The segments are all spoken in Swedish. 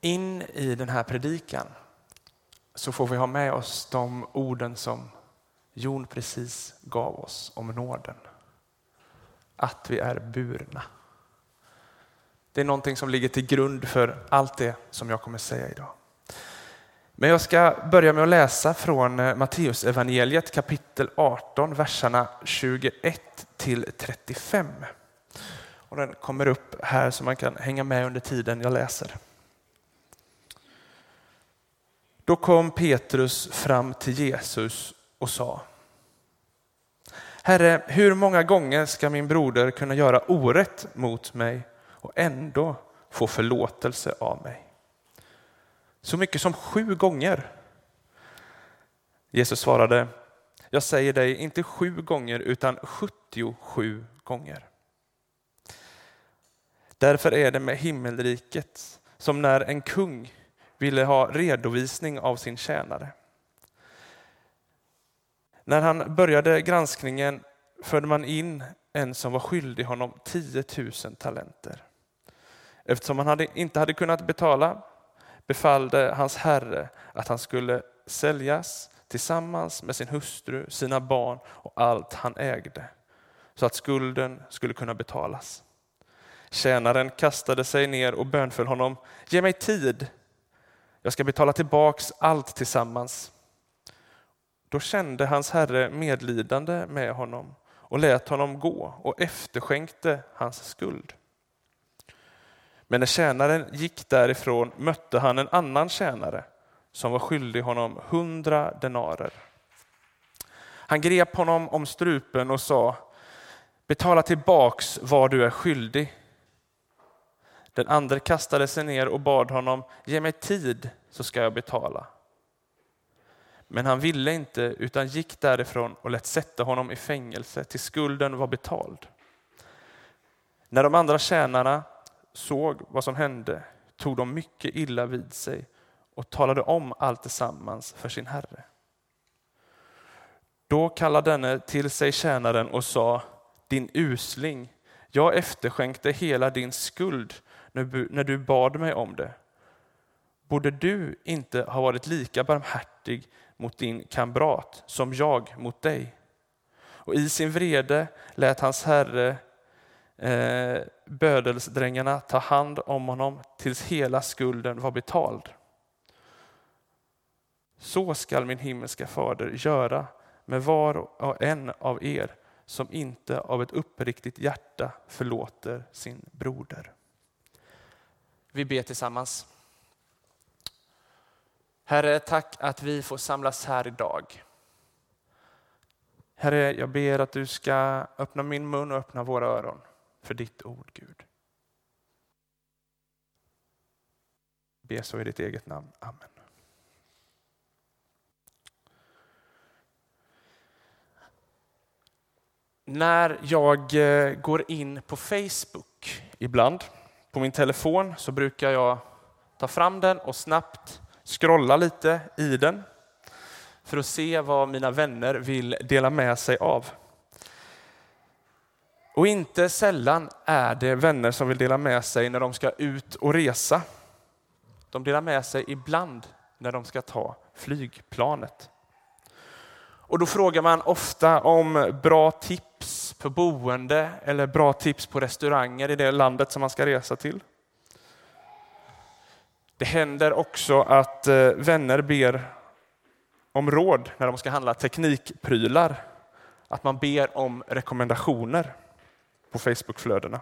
In i den här predikan så får vi ha med oss de orden som Jon precis gav oss om nåden. Att vi är burna. Det är någonting som ligger till grund för allt det som jag kommer säga idag. Men jag ska börja med att läsa från eh, Matteus evangeliet kapitel 18, verserna 21 till 35. Och den kommer upp här så man kan hänga med under tiden jag läser. Då kom Petrus fram till Jesus och sa Herre, hur många gånger ska min broder kunna göra orätt mot mig och ändå få förlåtelse av mig? Så mycket som sju gånger. Jesus svarade, jag säger dig inte sju gånger utan 77 gånger. Därför är det med himmelriket som när en kung ville ha redovisning av sin tjänare. När han började granskningen förde man in en som var skyldig honom 10 000 talenter. Eftersom han hade, inte hade kunnat betala befallde hans herre att han skulle säljas tillsammans med sin hustru, sina barn och allt han ägde så att skulden skulle kunna betalas. Tjänaren kastade sig ner och bönföll honom, ge mig tid, jag ska betala tillbaks allt tillsammans. Då kände hans herre medlidande med honom och lät honom gå och efterskänkte hans skuld. Men när tjänaren gick därifrån mötte han en annan tjänare som var skyldig honom hundra denarer. Han grep honom om strupen och sa, betala tillbaks vad du är skyldig. Den andra kastade sig ner och bad honom, ge mig tid så ska jag betala. Men han ville inte utan gick därifrån och lät sätta honom i fängelse till skulden var betald. När de andra tjänarna såg vad som hände tog de mycket illa vid sig och talade om allt tillsammans för sin herre. Då kallade denne till sig tjänaren och sa, din usling, jag efterskänkte hela din skuld när du bad mig om det. Borde du inte ha varit lika barmhärtig mot din kamrat som jag mot dig? Och i sin vrede lät hans herre eh, bödelsdrängarna ta hand om honom tills hela skulden var betald. Så skall min himmelska fader göra med var och en av er som inte av ett uppriktigt hjärta förlåter sin broder. Vi ber tillsammans. Herre, tack att vi får samlas här idag. Herre, jag ber att du ska öppna min mun och öppna våra öron för ditt ord, Gud. Be så i ditt eget namn. Amen. När jag eh, går in på Facebook ibland på min telefon så brukar jag ta fram den och snabbt scrolla lite i den för att se vad mina vänner vill dela med sig av. Och inte sällan är det vänner som vill dela med sig när de ska ut och resa. De delar med sig ibland när de ska ta flygplanet. Och då frågar man ofta om bra tips för boende eller bra tips på restauranger i det landet som man ska resa till. Det händer också att eh, vänner ber om råd när de ska handla teknikprylar. Att man ber om rekommendationer på Facebookflödena.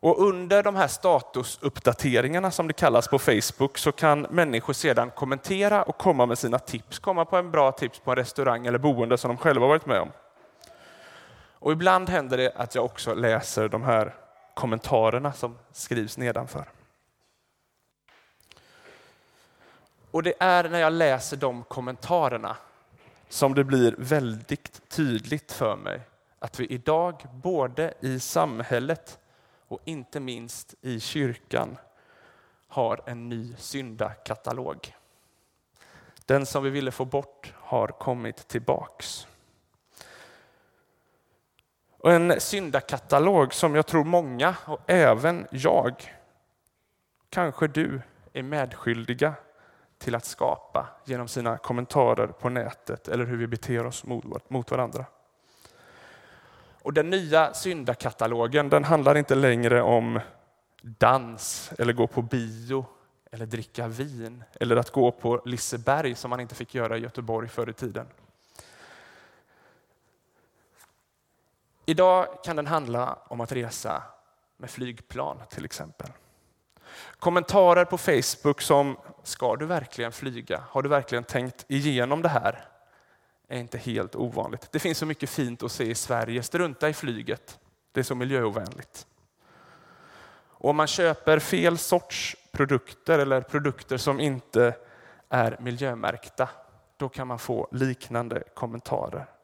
Och under de här statusuppdateringarna som det kallas på Facebook så kan människor sedan kommentera och komma med sina tips. Komma på en bra tips på en restaurang eller boende som de själva varit med om. Och ibland händer det att jag också läser de här kommentarerna som skrivs nedanför. Och det är när jag läser de kommentarerna som det blir väldigt tydligt för mig att vi idag, både i samhället och inte minst i kyrkan, har en ny syndakatalog. Den som vi ville få bort har kommit tillbaks. Och en syndakatalog som jag tror många, och även jag, kanske du är medskyldiga till att skapa genom sina kommentarer på nätet eller hur vi beter oss mot varandra. Och den nya syndakatalogen den handlar inte längre om dans eller gå på bio eller dricka vin eller att gå på Liseberg som man inte fick göra i Göteborg förr i tiden. Idag kan den handla om att resa med flygplan till exempel. Kommentarer på Facebook som ”Ska du verkligen flyga? Har du verkligen tänkt igenom det här?” är inte helt ovanligt. Det finns så mycket fint att se i Sverige. Strunta i flyget. Det är så miljöovänligt. Och om man köper fel sorts produkter eller produkter som inte är miljömärkta, då kan man få liknande kommentarer.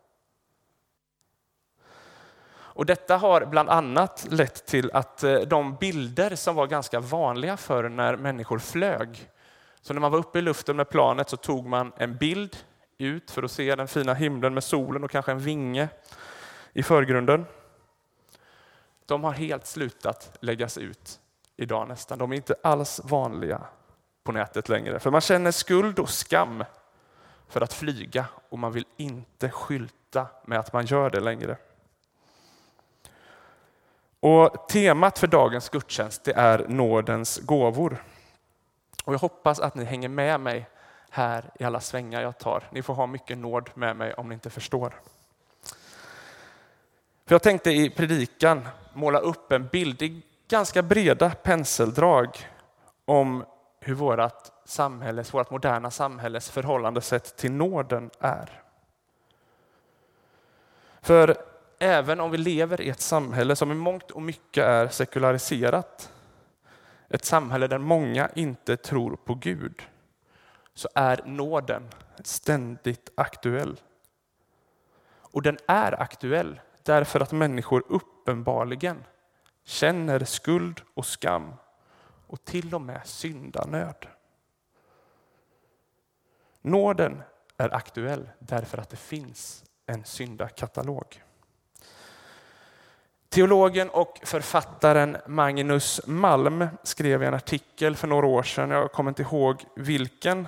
Och detta har bland annat lett till att eh, de bilder som var ganska vanliga förr när människor flög, så när man var uppe i luften med planet så tog man en bild ut för att se den fina himlen med solen och kanske en vinge i förgrunden. De har helt slutat läggas ut idag nästan. De är inte alls vanliga på nätet längre. För man känner skuld och skam för att flyga och man vill inte skylta med att man gör det längre. Och temat för dagens gudstjänst det är nådens gåvor. Och jag hoppas att ni hänger med mig här i alla svängar jag tar. Ni får ha mycket nåd med mig om ni inte förstår. För jag tänkte i predikan måla upp en bild i ganska breda penseldrag om hur vårt, samhälles, vårt moderna samhälles förhållandesätt till nåden är. För även om vi lever i ett samhälle som i mångt och mycket är sekulariserat, ett samhälle där många inte tror på Gud, så är nåden ständigt aktuell. Och den är aktuell därför att människor uppenbarligen känner skuld och skam och till och med syndanöd. Nåden är aktuell därför att det finns en syndakatalog. Teologen och författaren Magnus Malm skrev i en artikel för några år sedan, jag kommer inte ihåg vilken,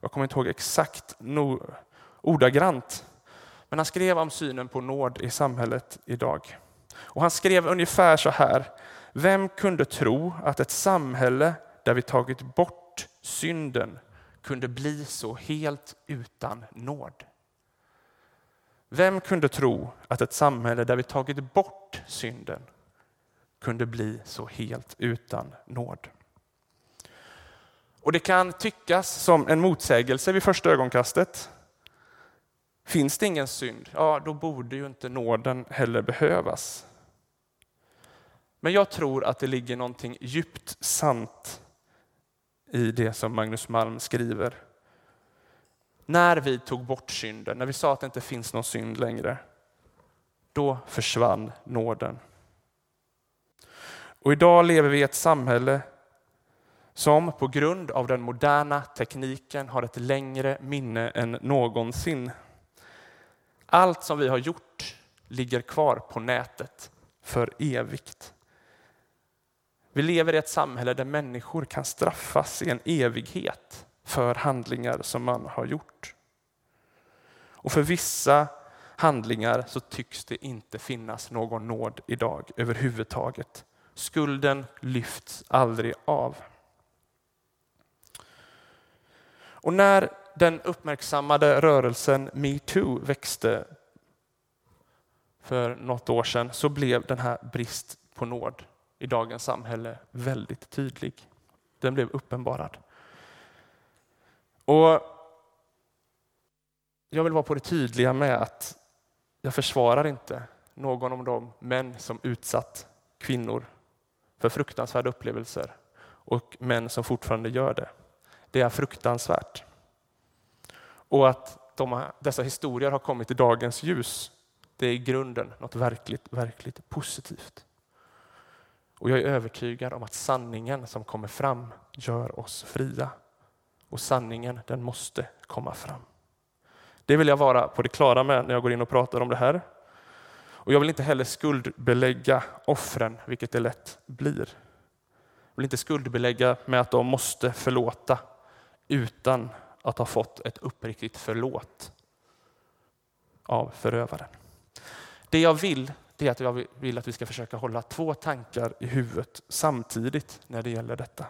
jag kommer inte ihåg exakt no, ordagrant, men han skrev om synen på nåd i samhället idag. Och han skrev ungefär så här. Vem kunde tro att ett samhälle där vi tagit bort synden kunde bli så helt utan nåd? Vem kunde tro att ett samhälle där vi tagit bort synden kunde bli så helt utan nåd? Och det kan tyckas som en motsägelse vid första ögonkastet. Finns det ingen synd, ja då borde ju inte nåden heller behövas. Men jag tror att det ligger någonting djupt sant i det som Magnus Malm skriver. När vi tog bort synden, när vi sa att det inte finns någon synd längre, då försvann nåden. Och idag lever vi i ett samhälle som på grund av den moderna tekniken har ett längre minne än någonsin. Allt som vi har gjort ligger kvar på nätet för evigt. Vi lever i ett samhälle där människor kan straffas i en evighet för handlingar som man har gjort. Och för vissa handlingar så tycks det inte finnas någon nåd idag överhuvudtaget. Skulden lyfts aldrig av. Och när den uppmärksammade rörelsen metoo växte för något år sedan så blev den här brist på nåd i dagens samhälle väldigt tydlig. Den blev uppenbarad. Och jag vill vara på det tydliga med att jag försvarar inte någon av de män som utsatt kvinnor för fruktansvärda upplevelser och män som fortfarande gör det. Det är fruktansvärt. Och att de, dessa historier har kommit i dagens ljus, det är i grunden något verkligt, verkligt positivt. Och jag är övertygad om att sanningen som kommer fram gör oss fria. Och sanningen, den måste komma fram. Det vill jag vara på det klara med när jag går in och pratar om det här. Och jag vill inte heller skuldbelägga offren, vilket det lätt blir. Jag vill inte skuldbelägga med att de måste förlåta utan att ha fått ett uppriktigt förlåt av förövaren. Det jag vill det är att jag vill att vi ska försöka hålla två tankar i huvudet samtidigt när det gäller detta.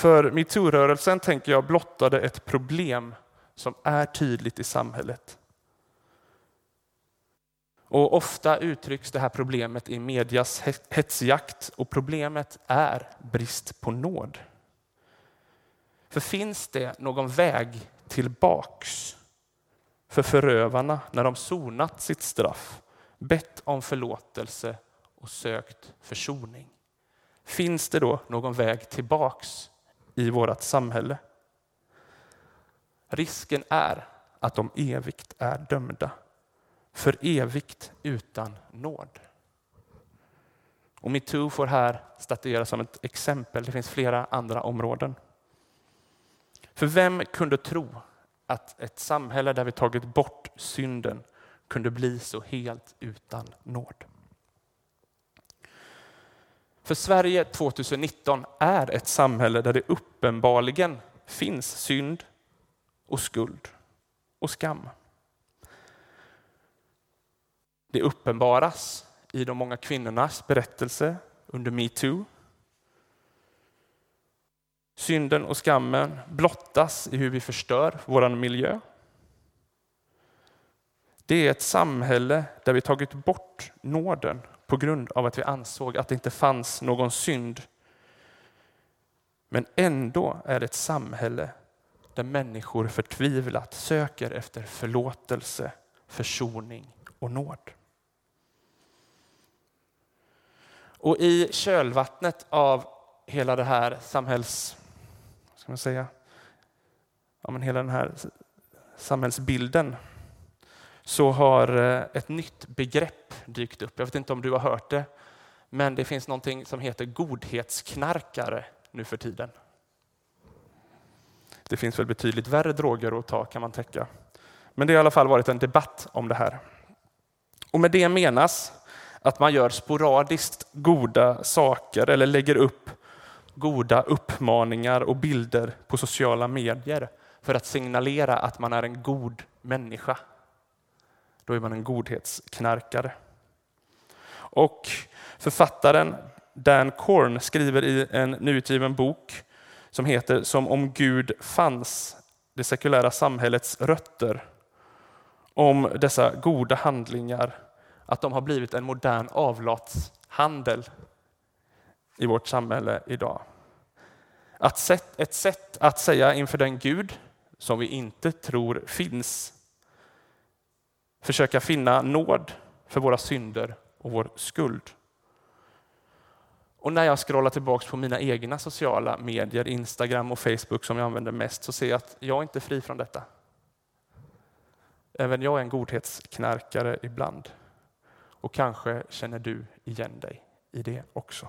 För metoo-rörelsen tänker jag blottade ett problem som är tydligt i samhället. Och ofta uttrycks det här problemet i medias hetsjakt och problemet är brist på nåd. För finns det någon väg tillbaks för förövarna när de sonat sitt straff, bett om förlåtelse och sökt försoning? Finns det då någon väg tillbaks i vårt samhälle? Risken är att de evigt är dömda. För evigt utan nåd. Och metoo får här statueras som ett exempel. Det finns flera andra områden. För vem kunde tro att ett samhälle där vi tagit bort synden kunde bli så helt utan nåd? För Sverige 2019 är ett samhälle där det uppenbarligen finns synd och skuld och skam. Det uppenbaras i de många kvinnornas berättelse under metoo. Synden och skammen blottas i hur vi förstör vår miljö. Det är ett samhälle där vi tagit bort nåden på grund av att vi ansåg att det inte fanns någon synd. Men ändå är det ett samhälle där människor förtvivlat söker efter förlåtelse, försoning och nåd. Och i kölvattnet av hela det här samhälls... Ska man säga? Ja, men hela den här samhällsbilden så har eh, ett nytt begrepp dykt upp. Jag vet inte om du har hört det, men det finns någonting som heter godhetsknarkare nu för tiden. Det finns väl betydligt värre droger att ta kan man tänka. Men det har i alla fall varit en debatt om det här. Och med det menas att man gör sporadiskt goda saker eller lägger upp goda uppmaningar och bilder på sociala medier för att signalera att man är en god människa. Då är man en godhetsknarkare. Och författaren Dan Korn skriver i en nyutgiven bok som heter Som om Gud fanns, det sekulära samhällets rötter, om dessa goda handlingar att de har blivit en modern avlatshandel i vårt samhälle idag. Att ett sätt att säga inför den Gud som vi inte tror finns, försöka finna nåd för våra synder och vår skuld. Och när jag scrollar tillbaka på mina egna sociala medier, Instagram och Facebook som jag använder mest, så ser jag att jag är inte fri från detta. Även jag är en godhetsknarkare ibland. Och kanske känner du igen dig i det också.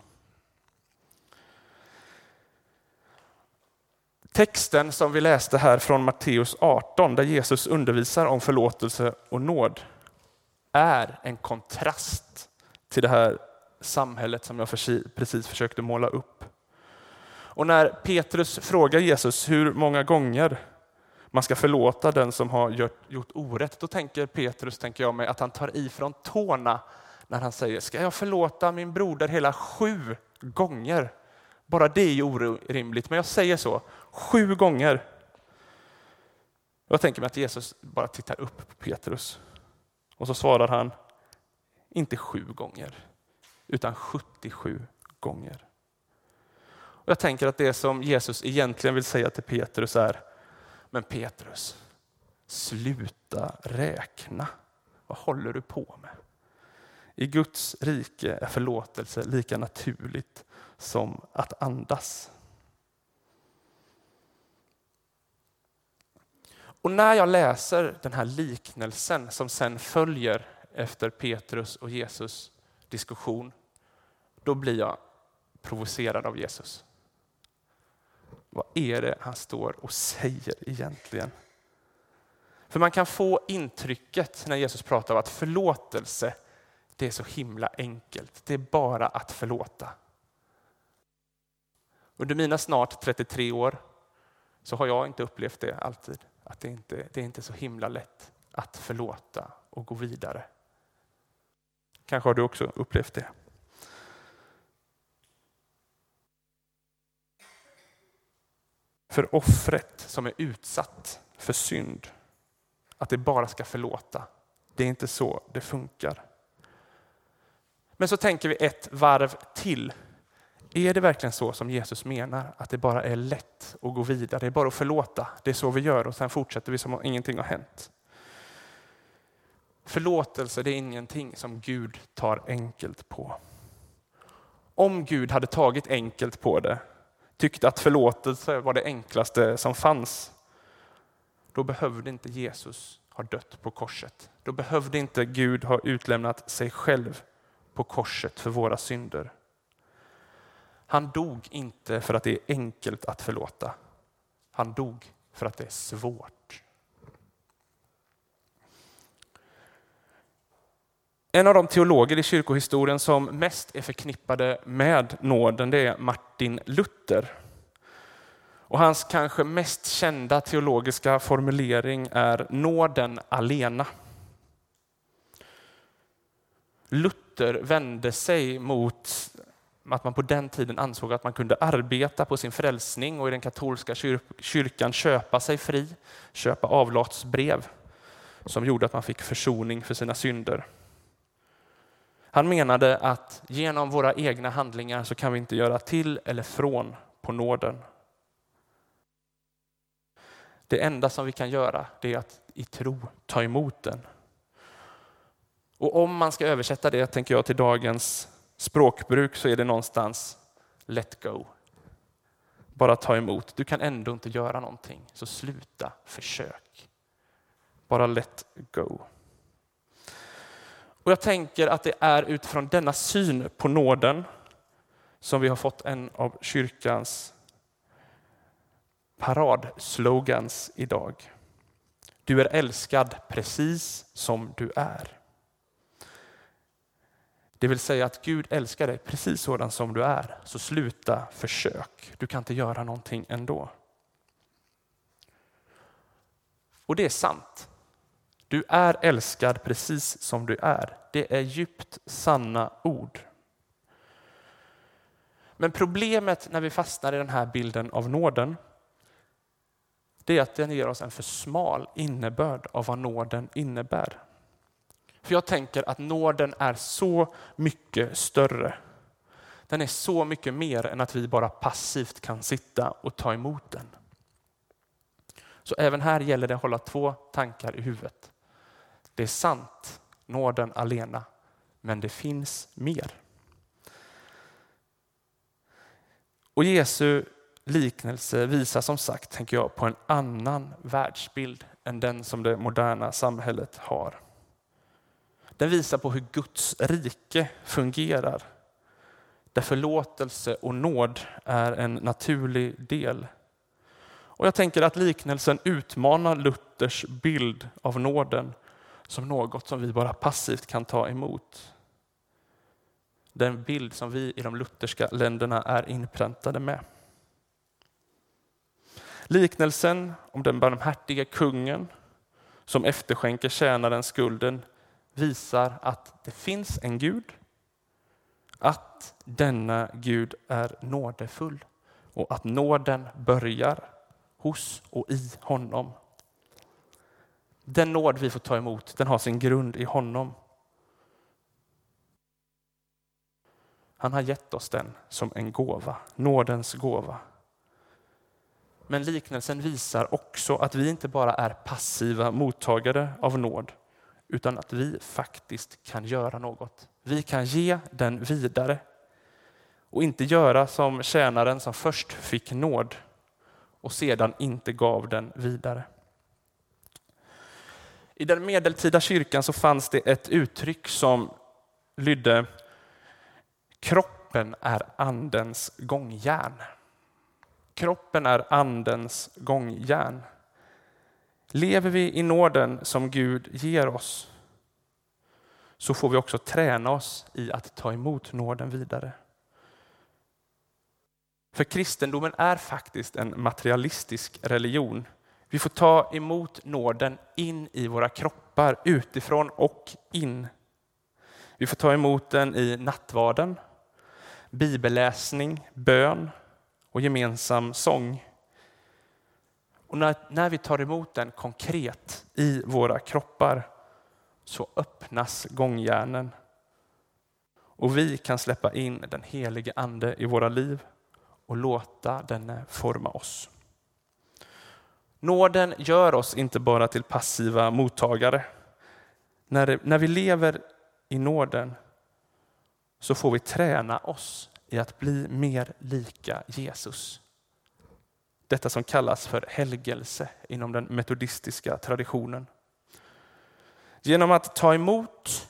Texten som vi läste här från Matteus 18, där Jesus undervisar om förlåtelse och nåd, är en kontrast till det här samhället som jag precis försökte måla upp. Och när Petrus frågar Jesus hur många gånger man ska förlåta den som har gjort orätt. Då tänker Petrus, tänker jag mig, att han tar ifrån tårna när han säger, ska jag förlåta min broder hela sju gånger? Bara det är ju orimligt, men jag säger så, sju gånger. Jag tänker mig att Jesus bara tittar upp på Petrus och så svarar han, inte sju gånger, utan 77 gånger. Och jag tänker att det som Jesus egentligen vill säga till Petrus är, men Petrus, sluta räkna. Vad håller du på med? I Guds rike är förlåtelse lika naturligt som att andas. Och när jag läser den här liknelsen som sen följer efter Petrus och Jesus diskussion, då blir jag provocerad av Jesus. Vad är det han står och säger egentligen? För man kan få intrycket när Jesus pratar om att förlåtelse, det är så himla enkelt. Det är bara att förlåta. Under mina snart 33 år så har jag inte upplevt det alltid. Att det inte det är inte så himla lätt att förlåta och gå vidare. Kanske har du också upplevt det. För offret som är utsatt för synd, att det bara ska förlåta. Det är inte så det funkar. Men så tänker vi ett varv till. Är det verkligen så som Jesus menar, att det bara är lätt att gå vidare, det är bara att förlåta, det är så vi gör och sen fortsätter vi som om ingenting har hänt? Förlåtelse det är ingenting som Gud tar enkelt på. Om Gud hade tagit enkelt på det, tyckte att förlåtelse var det enklaste som fanns, då behövde inte Jesus ha dött på korset. Då behövde inte Gud ha utlämnat sig själv på korset för våra synder. Han dog inte för att det är enkelt att förlåta. Han dog för att det är svårt. En av de teologer i kyrkohistorien som mest är förknippade med nåden det är Martin Luther. Och hans kanske mest kända teologiska formulering är nåden alena. Luther vände sig mot att man på den tiden ansåg att man kunde arbeta på sin frälsning och i den katolska kyrkan köpa sig fri, köpa avlatsbrev som gjorde att man fick försoning för sina synder. Han menade att genom våra egna handlingar så kan vi inte göra till eller från på nåden. Det enda som vi kan göra det är att i tro ta emot den. Och om man ska översätta det, tänker jag, till dagens språkbruk så är det någonstans let go. Bara ta emot. Du kan ändå inte göra någonting, så sluta försök. Bara let go. Och Jag tänker att det är utifrån denna syn på nåden som vi har fått en av kyrkans paradslogans idag. Du är älskad precis som du är. Det vill säga att Gud älskar dig precis sådan som du är, så sluta försök. Du kan inte göra någonting ändå. Och det är sant. Du är älskad precis som du är. Det är djupt sanna ord. Men problemet när vi fastnar i den här bilden av nåden, det är att den ger oss en för smal innebörd av vad nåden innebär. För jag tänker att nåden är så mycket större. Den är så mycket mer än att vi bara passivt kan sitta och ta emot den. Så även här gäller det att hålla två tankar i huvudet. Det är sant, nåden alena, men det finns mer. Och Jesu liknelse visar som sagt, tänker jag, på en annan världsbild än den som det moderna samhället har. Den visar på hur Guds rike fungerar. Där förlåtelse och nåd är en naturlig del. Och Jag tänker att liknelsen utmanar Luthers bild av nåden som något som vi bara passivt kan ta emot. Den bild som vi i de lutherska länderna är inpräntade med. Liknelsen om den barmhärtige kungen som efterskänker tjänaren skulden visar att det finns en Gud, att denna Gud är nådefull och att nåden börjar hos och i honom. Den nåd vi får ta emot den har sin grund i honom. Han har gett oss den som en gåva, nådens gåva. Men liknelsen visar också att vi inte bara är passiva mottagare av nåd utan att vi faktiskt kan göra något. Vi kan ge den vidare och inte göra som tjänaren som först fick nåd och sedan inte gav den vidare. I den medeltida kyrkan så fanns det ett uttryck som lydde Kroppen är andens gångjärn. Kroppen är andens gångjärn. Lever vi i nåden som Gud ger oss så får vi också träna oss i att ta emot nåden vidare. För kristendomen är faktiskt en materialistisk religion. Vi får ta emot nåden in i våra kroppar, utifrån och in. Vi får ta emot den i nattvarden, bibelläsning, bön och gemensam sång. Och när, när vi tar emot den konkret i våra kroppar så öppnas gångjärnen och vi kan släppa in den helige ande i våra liv och låta den forma oss. Nåden gör oss inte bara till passiva mottagare. När, när vi lever i nåden så får vi träna oss i att bli mer lika Jesus. Detta som kallas för helgelse inom den metodistiska traditionen. Genom att ta emot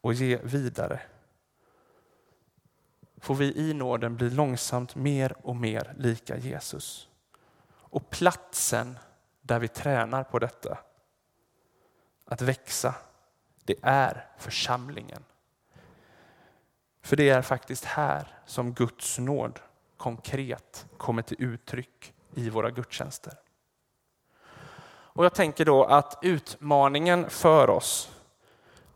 och ge vidare får vi i nåden bli långsamt mer och mer lika Jesus. Och platsen där vi tränar på detta, att växa, det är församlingen. För det är faktiskt här som Guds nåd konkret kommer till uttryck i våra gudstjänster. Och jag tänker då att utmaningen för oss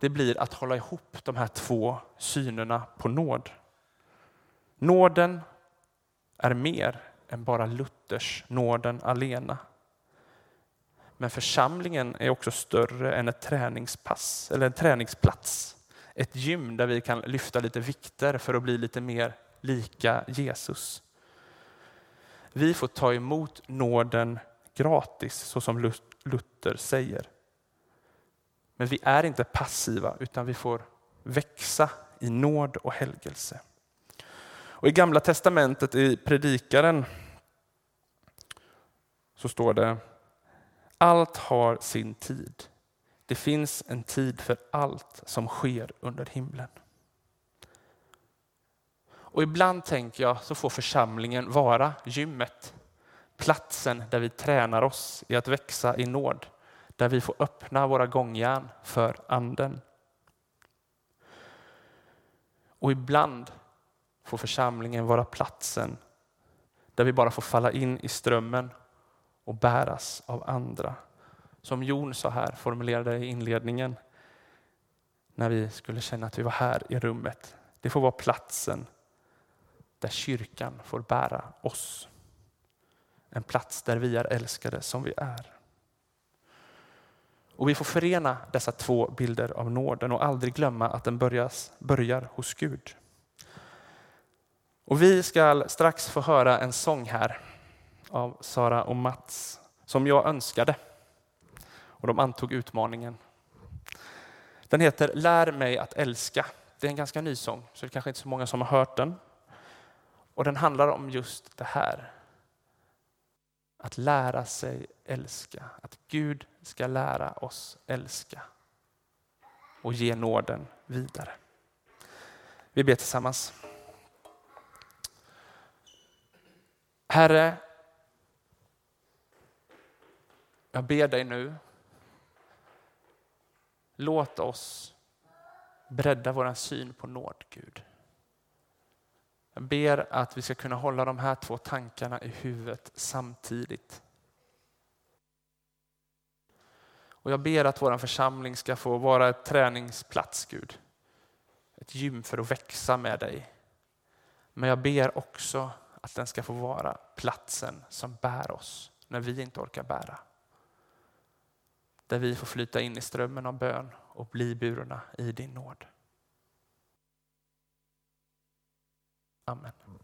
det blir att hålla ihop de här två synerna på nåd. Nåden är mer än bara Luthers nåden alena. Men församlingen är också större än ett träningspass eller en träningsplats. Ett gym där vi kan lyfta lite vikter för att bli lite mer lika Jesus. Vi får ta emot nåden gratis så som Luther säger. Men vi är inte passiva utan vi får växa i nåd och helgelse. Och I Gamla testamentet i Predikaren så står det allt har sin tid. Det finns en tid för allt som sker under himlen. Och ibland tänker jag så får församlingen vara gymmet. Platsen där vi tränar oss i att växa i nåd. Där vi får öppna våra gångjärn för anden. Och ibland får församlingen vara platsen där vi bara får falla in i strömmen och bäras av andra. Som Jon sa här, formulerade i inledningen, när vi skulle känna att vi var här i rummet. Det får vara platsen där kyrkan får bära oss. En plats där vi är älskade som vi är. Och Vi får förena dessa två bilder av nåden och aldrig glömma att den börjas, börjar hos Gud. Och Vi ska strax få höra en sång här av Sara och Mats som jag önskade. Och de antog utmaningen. Den heter Lär mig att älska. Det är en ganska ny sång, så det är kanske inte så många som har hört den. Och den handlar om just det här. Att lära sig älska. Att Gud ska lära oss älska. Och ge nåden vidare. Vi ber tillsammans. Herre, jag ber dig nu. Låt oss bredda vår syn på nåd, Gud. Jag ber att vi ska kunna hålla de här två tankarna i huvudet samtidigt. Och jag ber att vår församling ska få vara ett träningsplats, Gud. Ett gym för att växa med dig. Men jag ber också att den ska få vara platsen som bär oss när vi inte orkar bära. Där vi får flyta in i strömmen av bön och bli burna i din nåd. Amen.